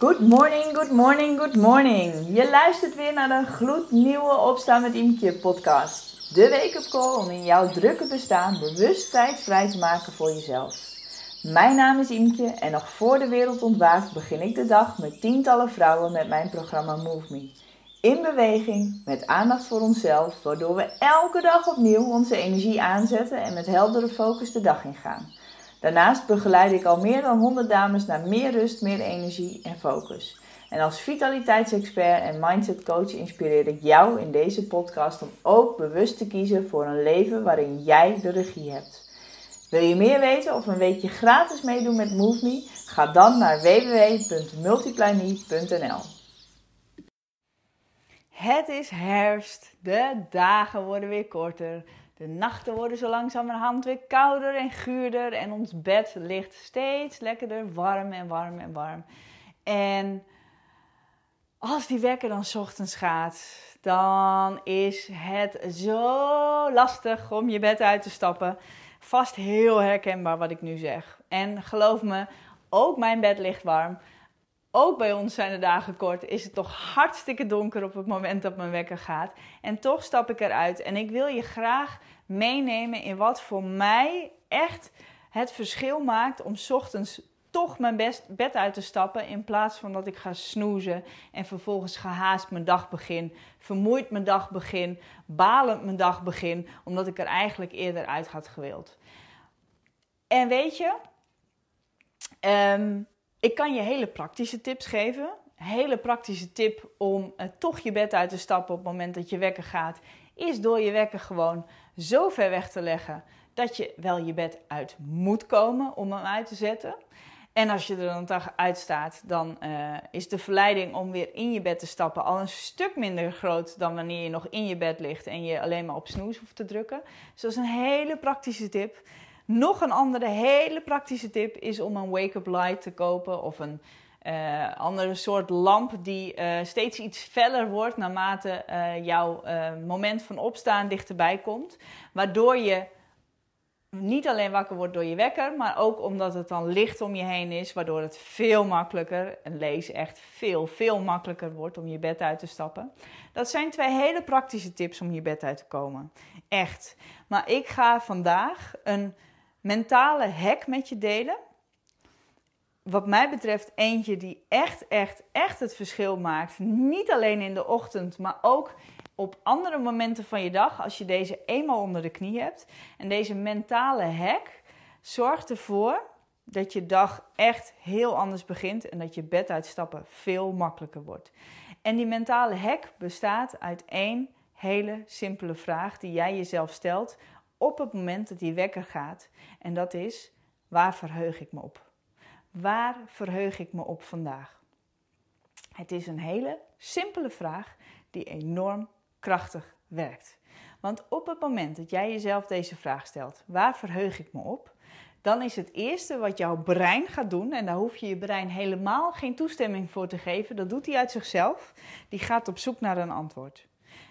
Good morning, good morning, good morning. Je luistert weer naar de gloednieuwe Opstaan met Imke podcast. De wake-up call om in jouw drukke bestaan bewust tijd vrij te maken voor jezelf. Mijn naam is Imke en nog voor de wereld ontwaakt begin ik de dag met tientallen vrouwen met mijn programma Move Me. In beweging, met aandacht voor onszelf, waardoor we elke dag opnieuw onze energie aanzetten en met heldere focus de dag ingaan. Daarnaast begeleid ik al meer dan 100 dames naar meer rust, meer energie en focus. En als vitaliteitsexpert en mindset coach inspireer ik jou in deze podcast om ook bewust te kiezen voor een leven waarin jij de regie hebt. Wil je meer weten of een weekje gratis meedoen met Move Me? Ga dan naar www.multiplyme.nl. Het is herfst, de dagen worden weer korter. De nachten worden zo langzamerhand weer kouder en guurder en ons bed ligt steeds lekkerder warm en warm en warm. En als die wekker dan ochtends gaat, dan is het zo lastig om je bed uit te stappen. Vast heel herkenbaar wat ik nu zeg. En geloof me, ook mijn bed ligt warm. Ook bij ons zijn de dagen kort. Is het toch hartstikke donker op het moment dat mijn wekker gaat. En toch stap ik eruit. En ik wil je graag meenemen in wat voor mij echt het verschil maakt om ochtends toch mijn best bed uit te stappen in plaats van dat ik ga snoezen en vervolgens gehaast mijn dag begin, vermoeid mijn dag begin, balend mijn dag begin, omdat ik er eigenlijk eerder uit had gewild. En weet je, um, ik kan je hele praktische tips geven. hele praktische tip om uh, toch je bed uit te stappen op het moment dat je wekker gaat, is door je wekker gewoon zo ver weg te leggen dat je wel je bed uit moet komen om hem uit te zetten. En als je er dan toch uit staat, dan uh, is de verleiding om weer in je bed te stappen al een stuk minder groot dan wanneer je nog in je bed ligt en je alleen maar op snoes hoeft te drukken. Dus dat is een hele praktische tip. Nog een andere hele praktische tip is om een wake-up light te kopen of een uh, andere soort lamp die uh, steeds iets feller wordt naarmate uh, jouw moment van opstaan dichterbij komt. Waardoor je niet alleen wakker wordt door je wekker, maar ook omdat het dan licht om je heen is, waardoor het veel makkelijker, en lees echt veel, veel makkelijker wordt om je bed uit te stappen. Dat zijn twee hele praktische tips om je bed uit te komen. Echt. Maar ik ga vandaag een mentale hack met je delen. Wat mij betreft eentje die echt, echt, echt het verschil maakt. Niet alleen in de ochtend, maar ook op andere momenten van je dag. Als je deze eenmaal onder de knie hebt. En deze mentale hack zorgt ervoor dat je dag echt heel anders begint. En dat je bed uitstappen veel makkelijker wordt. En die mentale hack bestaat uit één hele simpele vraag die jij jezelf stelt op het moment dat die wekker gaat. En dat is: waar verheug ik me op? Waar verheug ik me op vandaag? Het is een hele simpele vraag die enorm krachtig werkt. Want op het moment dat jij jezelf deze vraag stelt: waar verheug ik me op? Dan is het eerste wat jouw brein gaat doen, en daar hoef je je brein helemaal geen toestemming voor te geven, dat doet hij uit zichzelf. Die gaat op zoek naar een antwoord.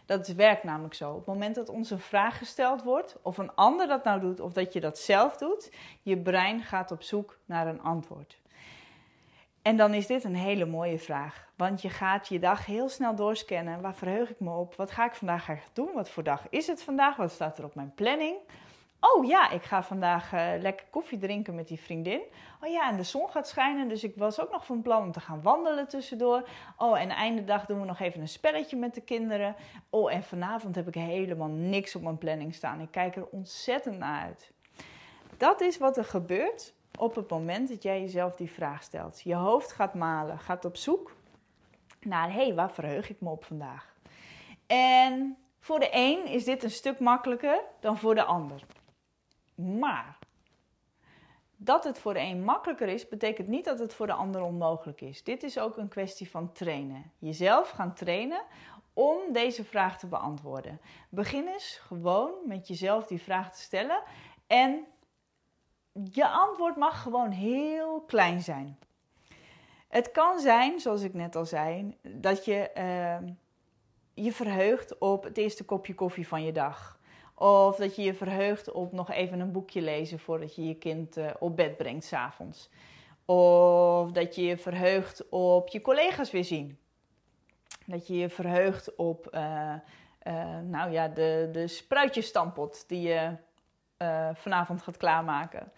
Dat werkt namelijk zo. Op het moment dat ons een vraag gesteld wordt, of een ander dat nou doet, of dat je dat zelf doet, je brein gaat op zoek naar een antwoord. En dan is dit een hele mooie vraag. Want je gaat je dag heel snel doorscannen. Waar verheug ik me op? Wat ga ik vandaag eigenlijk doen? Wat voor dag is het vandaag? Wat staat er op mijn planning? Oh ja, ik ga vandaag uh, lekker koffie drinken met die vriendin. Oh ja, en de zon gaat schijnen, dus ik was ook nog van plan om te gaan wandelen tussendoor. Oh, en einde dag doen we nog even een spelletje met de kinderen. Oh, en vanavond heb ik helemaal niks op mijn planning staan. Ik kijk er ontzettend naar uit. Dat is wat er gebeurt op het moment dat jij jezelf die vraag stelt. Je hoofd gaat malen, gaat op zoek naar, hé, hey, waar verheug ik me op vandaag? En voor de een is dit een stuk makkelijker dan voor de ander. Maar dat het voor de een makkelijker is, betekent niet dat het voor de ander onmogelijk is. Dit is ook een kwestie van trainen. Jezelf gaan trainen om deze vraag te beantwoorden. Begin eens gewoon met jezelf die vraag te stellen en je antwoord mag gewoon heel klein zijn. Het kan zijn, zoals ik net al zei, dat je uh, je verheugt op het eerste kopje koffie van je dag. Of dat je je verheugt op nog even een boekje lezen voordat je je kind uh, op bed brengt s'avonds. Of dat je je verheugt op je collega's weer zien. Dat je je verheugt op uh, uh, nou ja, de, de spruitjesstampot die je vanavond gaat klaarmaken.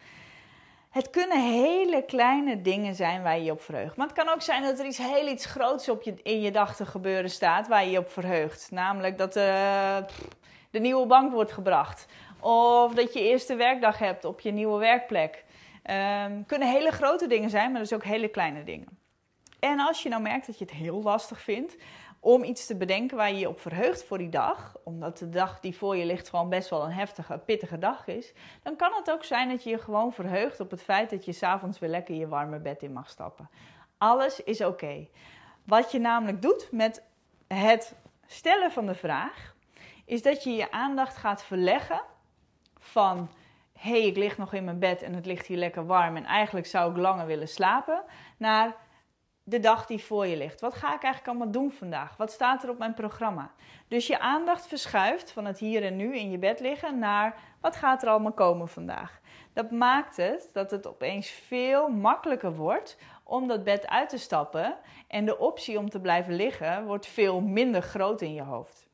Het kunnen hele kleine dingen zijn waar je je op verheugt. Maar het kan ook zijn dat er iets heel iets groots op je, in je dag te gebeuren staat waar je je op verheugt. Namelijk dat uh, de nieuwe bank wordt gebracht. Of dat je eerste werkdag hebt op je nieuwe werkplek. Um, kunnen hele grote dingen zijn, maar dus ook hele kleine dingen. En als je nou merkt dat je het heel lastig vindt om iets te bedenken waar je je op verheugt voor die dag, omdat de dag die voor je ligt gewoon best wel een heftige, pittige dag is, dan kan het ook zijn dat je je gewoon verheugt op het feit dat je s'avonds weer lekker je warme bed in mag stappen. Alles is oké. Wat je namelijk doet met het stellen van de vraag, is dat je je aandacht gaat verleggen van hé, hey, ik lig nog in mijn bed en het ligt hier lekker warm en eigenlijk zou ik langer willen slapen, naar de dag die voor je ligt. Wat ga ik eigenlijk allemaal doen vandaag? Wat staat er op mijn programma? Dus je aandacht verschuift van het hier en nu in je bed liggen naar wat gaat er allemaal komen vandaag. Dat maakt het dat het opeens veel makkelijker wordt om dat bed uit te stappen en de optie om te blijven liggen wordt veel minder groot in je hoofd.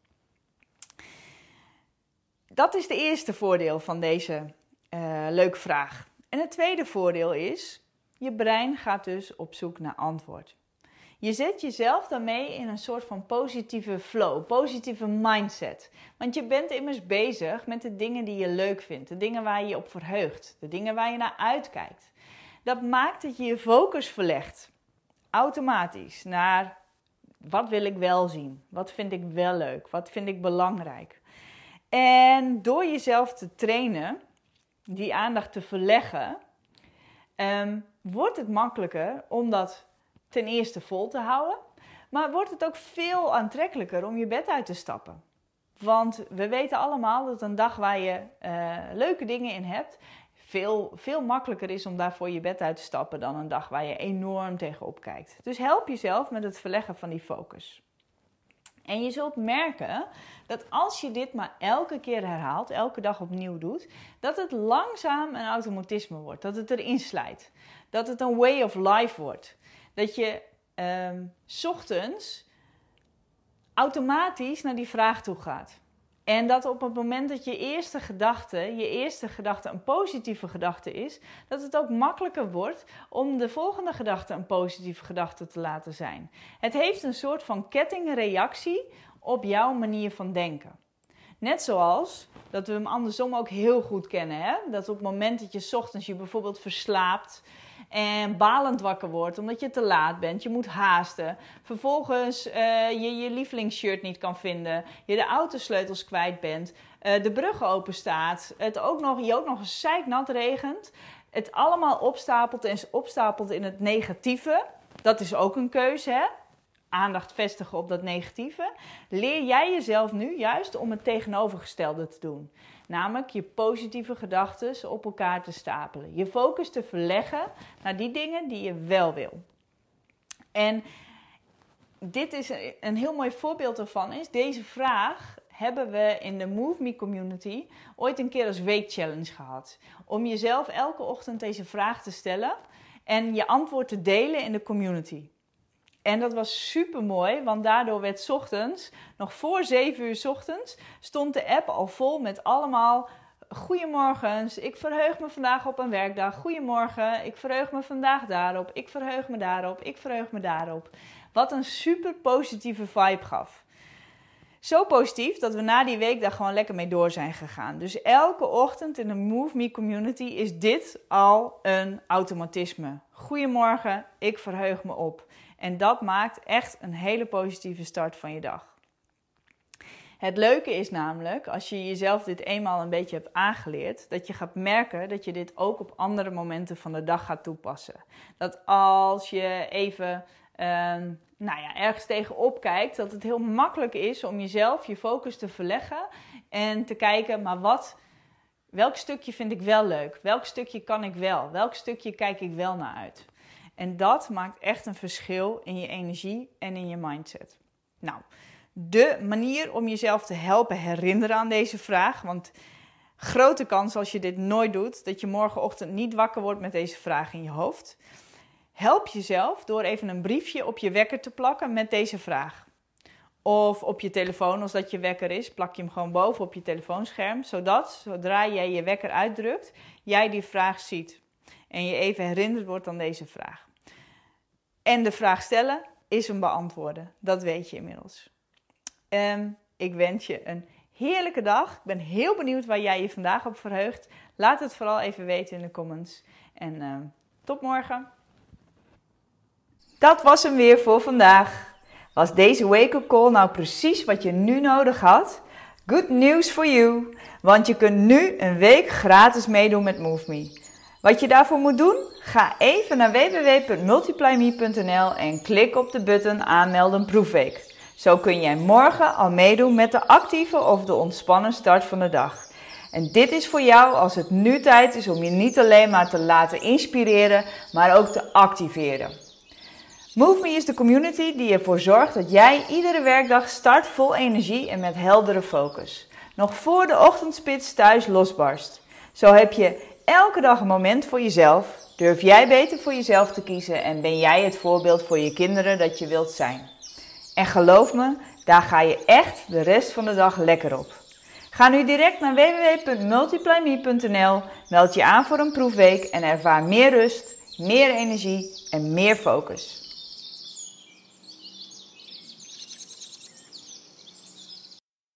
Dat is de eerste voordeel van deze uh, leuke vraag. En het tweede voordeel is je brein gaat dus op zoek naar antwoord. Je zet jezelf daarmee in een soort van positieve flow, positieve mindset. Want je bent immers bezig met de dingen die je leuk vindt, de dingen waar je je op verheugt, de dingen waar je naar uitkijkt. Dat maakt dat je je focus verlegt, automatisch, naar wat wil ik wel zien, wat vind ik wel leuk, wat vind ik belangrijk. En door jezelf te trainen, die aandacht te verleggen, um, wordt het makkelijker om dat ten eerste vol te houden. Maar wordt het ook veel aantrekkelijker om je bed uit te stappen. Want we weten allemaal dat een dag waar je uh, leuke dingen in hebt, veel, veel makkelijker is om daarvoor je bed uit te stappen dan een dag waar je enorm tegenop kijkt. Dus help jezelf met het verleggen van die focus. En je zult merken dat als je dit maar elke keer herhaalt, elke dag opnieuw doet, dat het langzaam een automatisme wordt, dat het erin slijt, dat het een way of life wordt. Dat je um, ochtends automatisch naar die vraag toe gaat. En dat op het moment dat je eerste gedachte, je eerste gedachte een positieve gedachte is, dat het ook makkelijker wordt om de volgende gedachte een positieve gedachte te laten zijn. Het heeft een soort van kettingreactie op jouw manier van denken. Net zoals dat we hem andersom ook heel goed kennen. Hè? Dat op het moment dat je ochtends je bijvoorbeeld verslaapt en balend wakker wordt omdat je te laat bent, je moet haasten, vervolgens uh, je je lievelingsshirt niet kan vinden, je de autosleutels kwijt bent, uh, de brug open staat, het ook nog, je ook nog eens zeiknat regent, het allemaal opstapelt en opstapelt in het negatieve. Dat is ook een keuze, hè? Aandacht vestigen op dat negatieve, leer jij jezelf nu juist om het tegenovergestelde te doen. Namelijk je positieve gedachten op elkaar te stapelen. Je focus te verleggen naar die dingen die je wel wil. En dit is een heel mooi voorbeeld ervan. Is deze vraag hebben we in de Move Me community ooit een keer als weekchallenge gehad. Om jezelf elke ochtend deze vraag te stellen en je antwoord te delen in de community. En dat was super mooi, want daardoor werd ochtends, nog voor 7 uur ochtends, stond de app al vol met allemaal Goedemorgens, ik verheug me vandaag op een werkdag. Goedemorgen, ik verheug me vandaag daarop. Ik verheug me daarop. Ik verheug me daarop. Wat een super positieve vibe gaf. Zo positief dat we na die week daar gewoon lekker mee door zijn gegaan. Dus elke ochtend in de Move Me community is dit al een automatisme. Goedemorgen, ik verheug me op. En dat maakt echt een hele positieve start van je dag. Het leuke is namelijk, als je jezelf dit eenmaal een beetje hebt aangeleerd, dat je gaat merken dat je dit ook op andere momenten van de dag gaat toepassen. Dat als je even ehm, nou ja, ergens tegenop kijkt, dat het heel makkelijk is om jezelf je focus te verleggen en te kijken, maar wat, welk stukje vind ik wel leuk? Welk stukje kan ik wel? Welk stukje kijk ik wel naar uit? En dat maakt echt een verschil in je energie en in je mindset. Nou, de manier om jezelf te helpen herinneren aan deze vraag, want grote kans als je dit nooit doet, dat je morgenochtend niet wakker wordt met deze vraag in je hoofd. Help jezelf door even een briefje op je wekker te plakken met deze vraag. Of op je telefoon, als dat je wekker is, plak je hem gewoon boven op je telefoonscherm. Zodat, zodra jij je wekker uitdrukt, jij die vraag ziet. En je even herinnerd wordt aan deze vraag. En de vraag stellen is een beantwoorden. Dat weet je inmiddels. Um, ik wens je een heerlijke dag. Ik ben heel benieuwd waar jij je vandaag op verheugt. Laat het vooral even weten in de comments. En uh, tot morgen. Dat was hem weer voor vandaag. Was deze wake-up call nou precies wat je nu nodig had? Good news for you, want je kunt nu een week gratis meedoen met MoveMe. Wat je daarvoor moet doen? Ga even naar www.multiplyme.nl en klik op de button aanmelden proefweek. Zo kun jij morgen al meedoen met de actieve of de ontspannen start van de dag. En dit is voor jou als het nu tijd is om je niet alleen maar te laten inspireren, maar ook te activeren. MoveMe is de community die ervoor zorgt dat jij iedere werkdag start vol energie en met heldere focus. Nog voor de ochtendspits thuis losbarst. Zo heb je elke dag een moment voor jezelf. Durf jij beter voor jezelf te kiezen en ben jij het voorbeeld voor je kinderen dat je wilt zijn. En geloof me, daar ga je echt de rest van de dag lekker op. Ga nu direct naar www.multiplyme.nl, meld je aan voor een proefweek en ervaar meer rust, meer energie en meer focus.